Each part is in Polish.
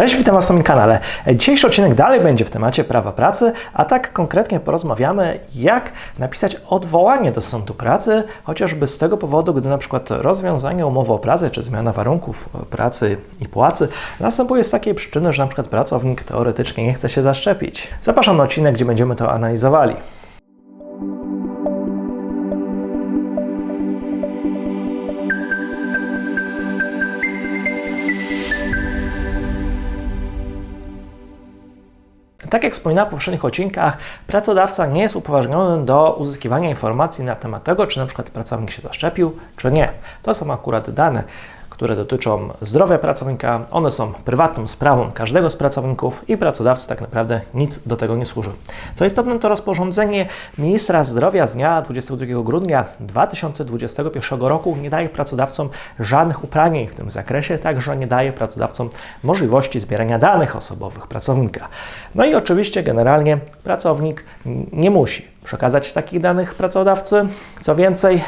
Cześć, witam Was na moim kanale. Dzisiejszy odcinek dalej będzie w temacie prawa pracy, a tak konkretnie porozmawiamy, jak napisać odwołanie do sądu pracy, chociażby z tego powodu, gdy na przykład rozwiązanie umowy o pracę czy zmiana warunków pracy i płacy następuje z takiej przyczyny, że na przykład pracownik teoretycznie nie chce się zaszczepić. Zapraszam na odcinek, gdzie będziemy to analizowali. Tak jak wspominałem w poprzednich odcinkach, pracodawca nie jest upoważniony do uzyskiwania informacji na temat tego, czy na przykład pracownik się zaszczepił, czy nie. To są akurat dane, które dotyczą zdrowia pracownika. One są prywatną sprawą każdego z pracowników i pracodawcy tak naprawdę nic do tego nie służy. Co istotne, to rozporządzenie ministra zdrowia z dnia 22 grudnia 2021 roku nie daje pracodawcom żadnych uprawnień w tym zakresie, także nie daje pracodawcom możliwości zbierania danych osobowych pracownika. No i oczywiście generalnie pracownik nie musi przekazać takich danych pracodawcy. Co więcej,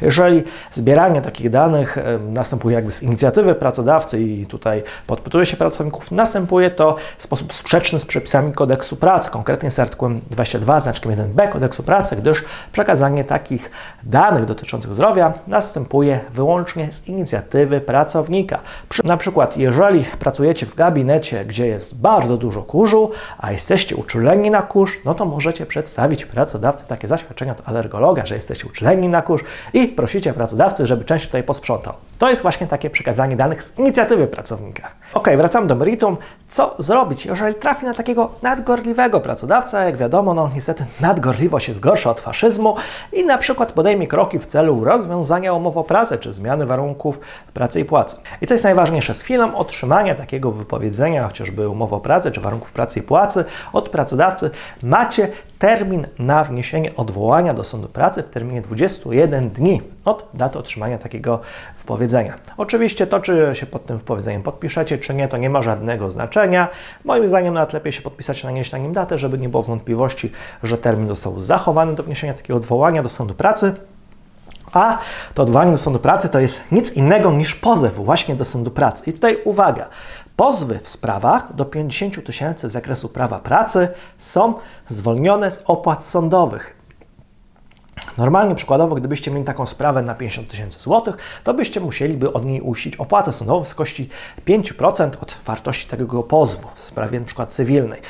jeżeli zbieranie takich danych następuje jakby z inicjatywy pracodawcy i tutaj podpytuje się pracowników, następuje to w sposób sprzeczny z przepisami kodeksu pracy, konkretnie z artykułem 22 znaczkiem 1b kodeksu pracy, gdyż przekazanie takich danych dotyczących zdrowia następuje wyłącznie z inicjatywy pracownika. Na przykład, jeżeli pracujecie w gabinecie, gdzie jest bardzo dużo kurzu, a jesteście uczuleni na kurz, no to możecie przedstawić pracodawcy takie zaświadczenie od alergologa, że jesteście uczuleni na kurz i prosicie pracodawcy, żeby część tutaj posprzątał. To jest właśnie takie przekazanie danych z inicjatywy pracownika. Ok, wracam do meritum. Co zrobić, jeżeli trafi na takiego nadgorliwego pracodawcę? Jak wiadomo, no niestety nadgorliwość jest gorsza od faszyzmu i na przykład podejmie kroki w celu rozwiązania umowy o pracę czy zmiany warunków pracy i płacy. I co jest najważniejsze, z chwilą otrzymania takiego wypowiedzenia, chociażby umowy o pracę czy warunków pracy i płacy od pracodawcy, macie termin na wniesienie odwołania do sądu pracy w terminie 21 dni od daty otrzymania takiego wypowiedzenia. Oczywiście to, czy się pod tym wypowiedzeniem podpiszecie, czy nie, to nie ma żadnego znaczenia. Moim zdaniem nawet lepiej się podpisać, nanieść na nim datę, żeby nie było wątpliwości, że termin został zachowany do wniesienia takiego odwołania do sądu pracy. A to odwołanie do sądu pracy to jest nic innego niż pozew właśnie do sądu pracy. I tutaj uwaga, Pozwy w sprawach do 50 tysięcy z zakresu prawa pracy są zwolnione z opłat sądowych. Normalnie, przykładowo, gdybyście mieli taką sprawę na 50 tysięcy złotych, to byście musieliby od niej uścić opłatę sądową w wysokości 5% od wartości tego pozwu w sprawie np. cywilnej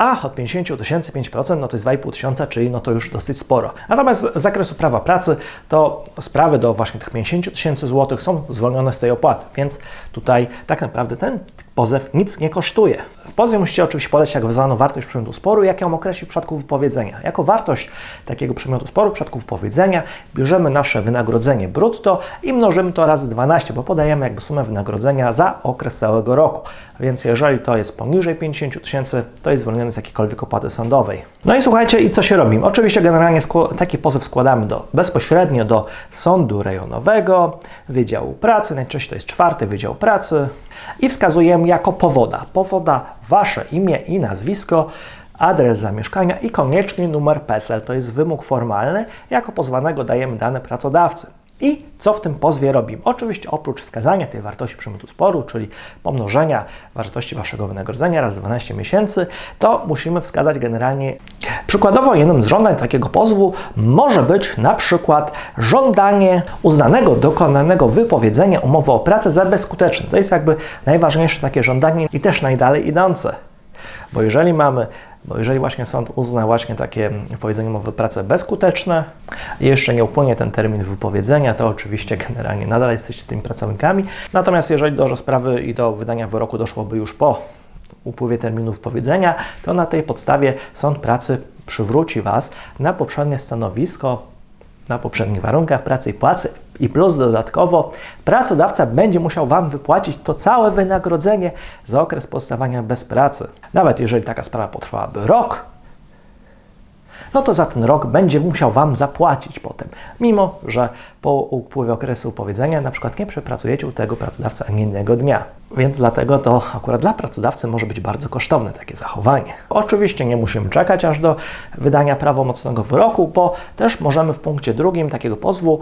a od 50 tysięcy 5% no to jest 2,5 tysiąca, czyli no to już dosyć sporo. Natomiast z zakresu prawa pracy to sprawy do właśnie tych 50 tysięcy złotych są zwolnione z tej opłaty, więc tutaj tak naprawdę ten pozew nic nie kosztuje. W pozwie musicie oczywiście podać tak zwaną wartość przedmiotu sporu, jak ją określić w przypadku wypowiedzenia. Jako wartość takiego przedmiotu sporu w przypadku wypowiedzenia bierzemy nasze wynagrodzenie brutto i mnożymy to razy 12, bo podajemy jakby sumę wynagrodzenia za okres całego roku. Więc jeżeli to jest poniżej 50 tysięcy, to jest zwolniony z jakiejkolwiek opłaty sądowej. No i słuchajcie, i co się robi? Oczywiście generalnie taki pozew składamy do, bezpośrednio do sądu rejonowego, Wydziału Pracy, najczęściej to jest czwarty Wydział Pracy i wskazujemy jako powoda. Powoda Wasze imię i nazwisko, adres zamieszkania i koniecznie numer PESEL, to jest wymóg formalny. Jako pozwanego dajemy dane pracodawcy. I co w tym pozwie robimy? Oczywiście oprócz wskazania tej wartości przymiotu sporu, czyli pomnożenia wartości Waszego wynagrodzenia raz 12 miesięcy, to musimy wskazać generalnie Przykładowo jednym z żądań takiego pozwu może być na przykład żądanie uznanego, dokonanego wypowiedzenia umowy o pracę za bezskuteczne. To jest jakby najważniejsze takie żądanie i też najdalej idące. Bo jeżeli mamy bo jeżeli właśnie sąd uzna właśnie takie wypowiedzenie umowy pracy bezskuteczne jeszcze nie upłynie ten termin wypowiedzenia, to oczywiście generalnie nadal jesteście tymi pracownikami. Natomiast jeżeli do sprawy i do wydania wyroku doszłoby już po upływie terminu wypowiedzenia, to na tej podstawie sąd pracy przywróci Was na poprzednie stanowisko, na poprzednich warunkach pracy i płacy i plus dodatkowo pracodawca będzie musiał Wam wypłacić to całe wynagrodzenie za okres pozostawania bez pracy. Nawet jeżeli taka sprawa potrwałaby rok, no to za ten rok będzie musiał Wam zapłacić potem, mimo że po upływie okresu powiedzenia na przykład nie przepracujecie u tego pracodawcy ani innego dnia. Więc dlatego to akurat dla pracodawcy może być bardzo kosztowne takie zachowanie. Oczywiście nie musimy czekać aż do wydania prawomocnego wyroku, bo też możemy w punkcie drugim takiego pozwu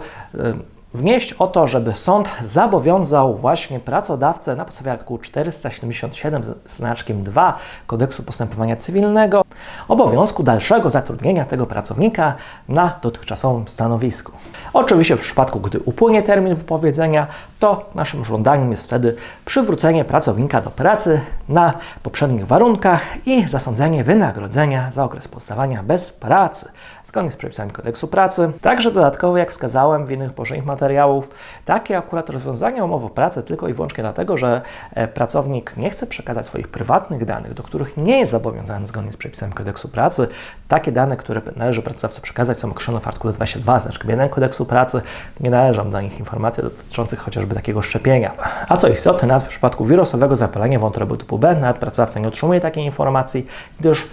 wnieść o to, żeby sąd zobowiązał właśnie pracodawcę na podstawie artykułu 477 znaczkiem 2 Kodeksu Postępowania Cywilnego obowiązku dalszego zatrudnienia tego pracownika na dotychczasowym stanowisku. Oczywiście w przypadku, gdy upłynie termin wypowiedzenia, to naszym żądaniem jest wtedy przywrócenie pracownika do pracy na poprzednich warunkach i zasądzenie wynagrodzenia za okres pozostawania bez pracy, zgodnie z przepisami Kodeksu Pracy. Także dodatkowo, jak wskazałem w innych poprzednich materiałów, takie akurat rozwiązania umowy o pracę tylko i wyłącznie dlatego, że e, pracownik nie chce przekazać swoich prywatnych danych, do których nie jest zobowiązany zgodnie z przepisami Kodeksu Pracy. Takie dane, które należy pracodawcy przekazać są określone w artykule 22 znaczkiem 1 Kodeksu Pracy. Nie należą do nich informacji dotyczących chociażby takiego szczepienia. A co istotne, nawet w przypadku wirusowego zapalenia wątroby typu B, nawet pracodawca nie otrzymuje takiej informacji, gdyż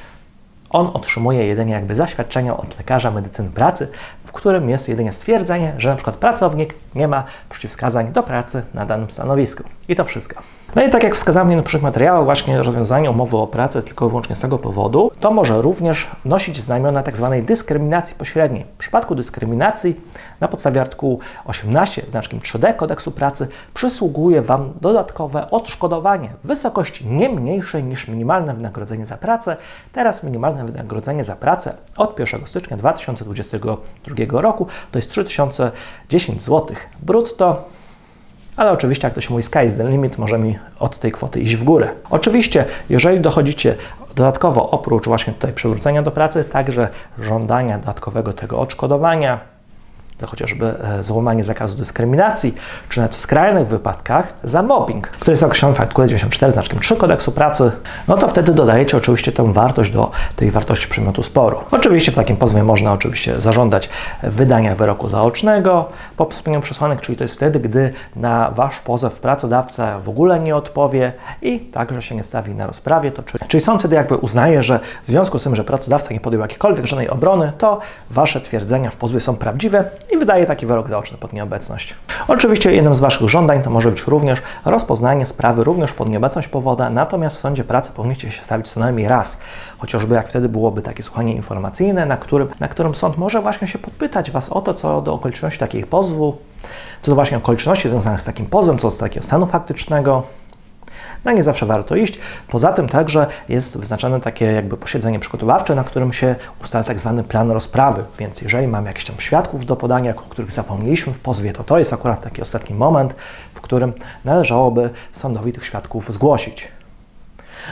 on otrzymuje jedynie jakby zaświadczenie od lekarza medycyny pracy, w którym jest jedynie stwierdzenie, że przykład pracownik nie ma przeciwwskazań do pracy na danym stanowisku. I to wszystko. No i tak jak wskazałem w niektórych materiałach, właśnie rozwiązanie umowy o pracę tylko i wyłącznie z tego powodu, to może również nosić znamiona tzw. Tak dyskryminacji pośredniej. W przypadku dyskryminacji na podstawie artykułu 18 znaczkiem 3d Kodeksu Pracy przysługuje Wam dodatkowe odszkodowanie w wysokości nie mniejszej niż minimalne wynagrodzenie za pracę. Teraz minimalne wynagrodzenie za pracę od 1 stycznia 2022 roku to jest 3010 zł brutto ale oczywiście, jak to się mówi, sky is the limit, możemy od tej kwoty iść w górę. Oczywiście, jeżeli dochodzicie dodatkowo, oprócz właśnie tutaj przywrócenia do pracy, także żądania dodatkowego tego odszkodowania, to chociażby e, złamanie zakazu dyskryminacji, czy nawet w skrajnych wypadkach za mobbing, który jest określony w artykule 94 znaczkiem 3 kodeksu pracy, no to wtedy dodajecie oczywiście tę wartość do tej wartości przedmiotu sporu. Oczywiście w takim pozwie można oczywiście zażądać wydania wyroku zaocznego po spełnieniu przesłanek, czyli to jest wtedy, gdy na wasz pozew pracodawca w ogóle nie odpowie i także się nie stawi na rozprawie, to czyli, czyli sąd wtedy jakby uznaje, że w związku z tym, że pracodawca nie podjął jakiejkolwiek żadnej obrony, to wasze twierdzenia w pozwie są prawdziwe i wydaje taki wyrok zaoczny pod nieobecność. Oczywiście jednym z Waszych żądań to może być również rozpoznanie sprawy również pod nieobecność powoda, natomiast w sądzie pracy powinniście się stawić co najmniej raz, chociażby jak wtedy byłoby takie słuchanie informacyjne, na którym, na którym sąd może właśnie się podpytać Was o to, co do okoliczności takiego pozwu, co do właśnie okoliczności związanych z takim pozwem, co do takiego stanu faktycznego, na nie zawsze warto iść. Poza tym także jest wyznaczone takie jakby posiedzenie przygotowawcze, na którym się ustala tak zwany plan rozprawy, więc jeżeli mamy jakichś tam świadków do podania, o których zapomnieliśmy w pozwie, to to jest akurat taki ostatni moment, w którym należałoby sądowi tych świadków zgłosić.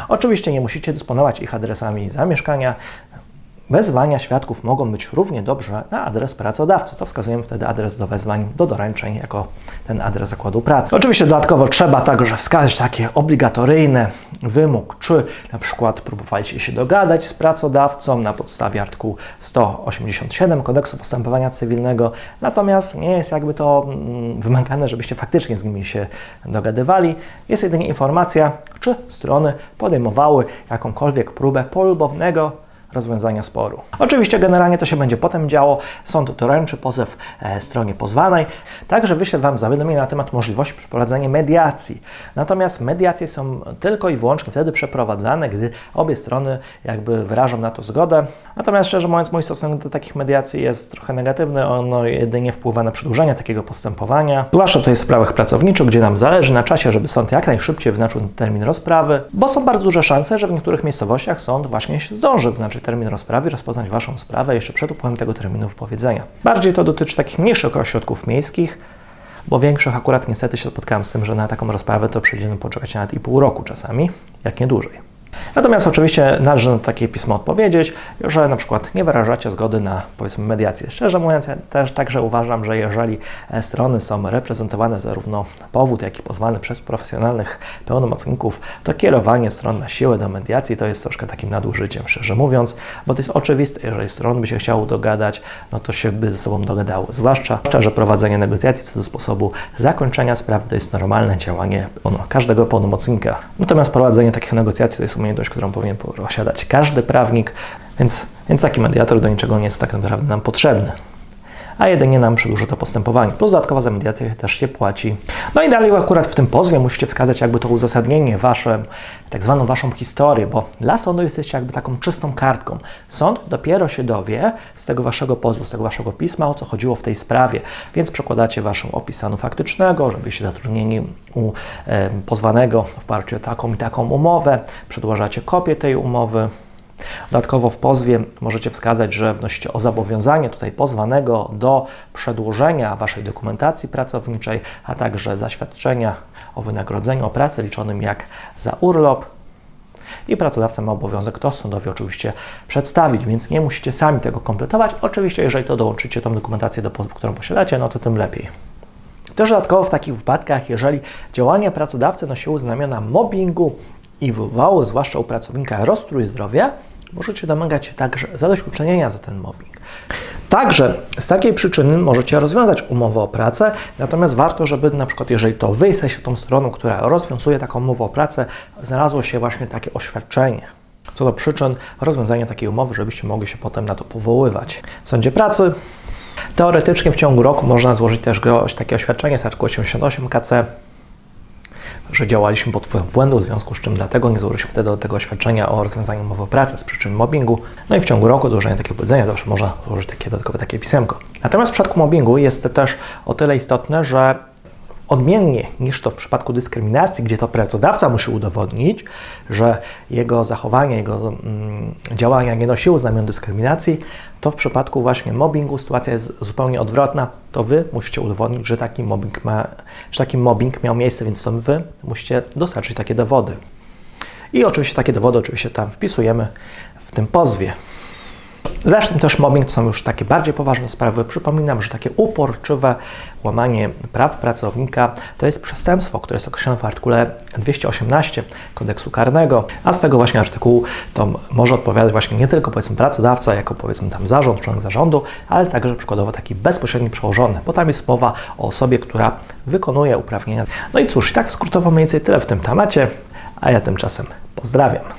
Oczywiście nie musicie dysponować ich adresami zamieszkania, Wezwania świadków mogą być równie dobrze na adres pracodawcy. To wskazujemy wtedy adres do wezwań do doręczeń jako ten adres zakładu pracy. Oczywiście dodatkowo trzeba także wskazać takie obligatoryjne wymóg, czy na przykład próbowaliście się dogadać z pracodawcą na podstawie artykułu 187 Kodeksu Postępowania Cywilnego, natomiast nie jest jakby to mm, wymagane, żebyście faktycznie z nimi się dogadywali. Jest jedynie informacja, czy strony podejmowały jakąkolwiek próbę polubownego rozwiązania sporu. Oczywiście generalnie to się będzie potem działo. Sąd doręczy pozew e, stronie pozwanej, także wyślę Wam zawiadomienie na temat możliwości przeprowadzenia mediacji. Natomiast mediacje są tylko i wyłącznie wtedy przeprowadzane, gdy obie strony jakby wyrażą na to zgodę. Natomiast szczerze mówiąc, mój stosunek do takich mediacji jest trochę negatywny. Ono jedynie wpływa na przedłużenie takiego postępowania. Zwłaszcza jest w sprawach pracowniczych, gdzie nam zależy na czasie, żeby sąd jak najszybciej wyznaczył termin rozprawy, bo są bardzo duże szanse, że w niektórych miejscowościach sąd właśnie zdąży wyznaczyć termin rozprawy, rozpoznać Waszą sprawę jeszcze przed upływem tego terminu wypowiedzenia. Bardziej to dotyczy takich mniejszych ośrodków miejskich, bo większych akurat niestety się spotkałem z tym, że na taką rozprawę to przyjdziemy poczekać nawet i pół roku czasami, jak nie dłużej. Natomiast oczywiście należy na takie pismo odpowiedzieć, że na przykład nie wyrażacie zgody na powiedzmy mediację. Szczerze mówiąc, ja też także uważam, że jeżeli e, strony są reprezentowane zarówno powód, jak i pozwany przez profesjonalnych pełnomocników, to kierowanie stron na siłę do mediacji to jest troszkę takim nadużyciem, szczerze mówiąc, bo to jest oczywiste, jeżeli strony by się chciały dogadać, no to się by ze sobą dogadały. Zwłaszcza, że prowadzenie negocjacji co do sposobu zakończenia sprawy to jest normalne działanie każdego pełnomocnika. Natomiast prowadzenie takich negocjacji to jest umiejętność, którą powinien posiadać każdy prawnik, więc, więc taki mediator do niczego nie jest tak naprawdę nam potrzebny. A jedynie nam przedłuży to postępowanie. Plus dodatkowa za mediację też się płaci. No i dalej akurat w tym pozwie musicie wskazać jakby to uzasadnienie, wasze, tak zwaną waszą historię, bo dla sądu jesteście jakby taką czystą kartką. Sąd dopiero się dowie z tego waszego pozwu, z tego waszego pisma, o co chodziło w tej sprawie, więc przekładacie waszą opis stanu faktycznego, że byliście zatrudnieni u e, pozwanego w oparciu o taką i taką umowę, przedłożacie kopię tej umowy, Dodatkowo w pozwie możecie wskazać, że wnosicie o zobowiązanie tutaj pozwanego do przedłożenia Waszej dokumentacji pracowniczej, a także zaświadczenia o wynagrodzeniu o pracy liczonym jak za urlop. I pracodawca ma obowiązek to sądowi oczywiście przedstawić, więc nie musicie sami tego kompletować. Oczywiście, jeżeli to dołączycie tą dokumentację do pozwu, którą posiadacie, no to tym lepiej. Też dodatkowo w takich wypadkach, jeżeli działania pracodawcy nosiły znamiona mobbingu i wywołały zwłaszcza u pracownika rozstrój zdrowia, możecie domagać się także zadośćuczynienia za ten mobbing. Także z takiej przyczyny możecie rozwiązać umowę o pracę, natomiast warto, żeby na przykład, jeżeli to Wy jesteście tą stroną, która rozwiązuje taką umowę o pracę, znalazło się właśnie takie oświadczenie co do przyczyn rozwiązania takiej umowy, żebyście mogli się potem na to powoływać. W sądzie pracy teoretycznie w ciągu roku można złożyć też takie oświadczenie z artykułu 88 KC, że działaliśmy pod wpływem błędu, w związku z czym dlatego nie złożyliśmy wtedy do tego oświadczenia o rozwiązaniu umowy o pracę z przyczyn mobbingu. No i w ciągu roku złożenia takiego powiedzenia zawsze można złożyć takie dodatkowe takie pisemko. Natomiast w przypadku mobbingu jest to też o tyle istotne, że Odmiennie niż to w przypadku dyskryminacji, gdzie to pracodawca musi udowodnić, że jego zachowanie, jego mm, działania nie nosiły znamion dyskryminacji, to w przypadku właśnie mobbingu sytuacja jest zupełnie odwrotna. To Wy musicie udowodnić, że taki mobbing, ma, że taki mobbing miał miejsce, więc to Wy musicie dostarczyć takie dowody. I oczywiście takie dowody oczywiście tam wpisujemy w tym pozwie. Zresztą też mobbing to są już takie bardziej poważne sprawy. Przypominam, że takie uporczywe łamanie praw pracownika to jest przestępstwo, które jest określone w artykule 218 kodeksu karnego, a z tego właśnie artykułu to może odpowiadać właśnie nie tylko powiedzmy pracodawca, jako powiedzmy tam zarząd, członek zarządu, ale także przykładowo taki bezpośredni przełożony, bo tam jest mowa o osobie, która wykonuje uprawnienia. No i cóż, tak skrótowo mniej więcej tyle w tym temacie, a ja tymczasem pozdrawiam.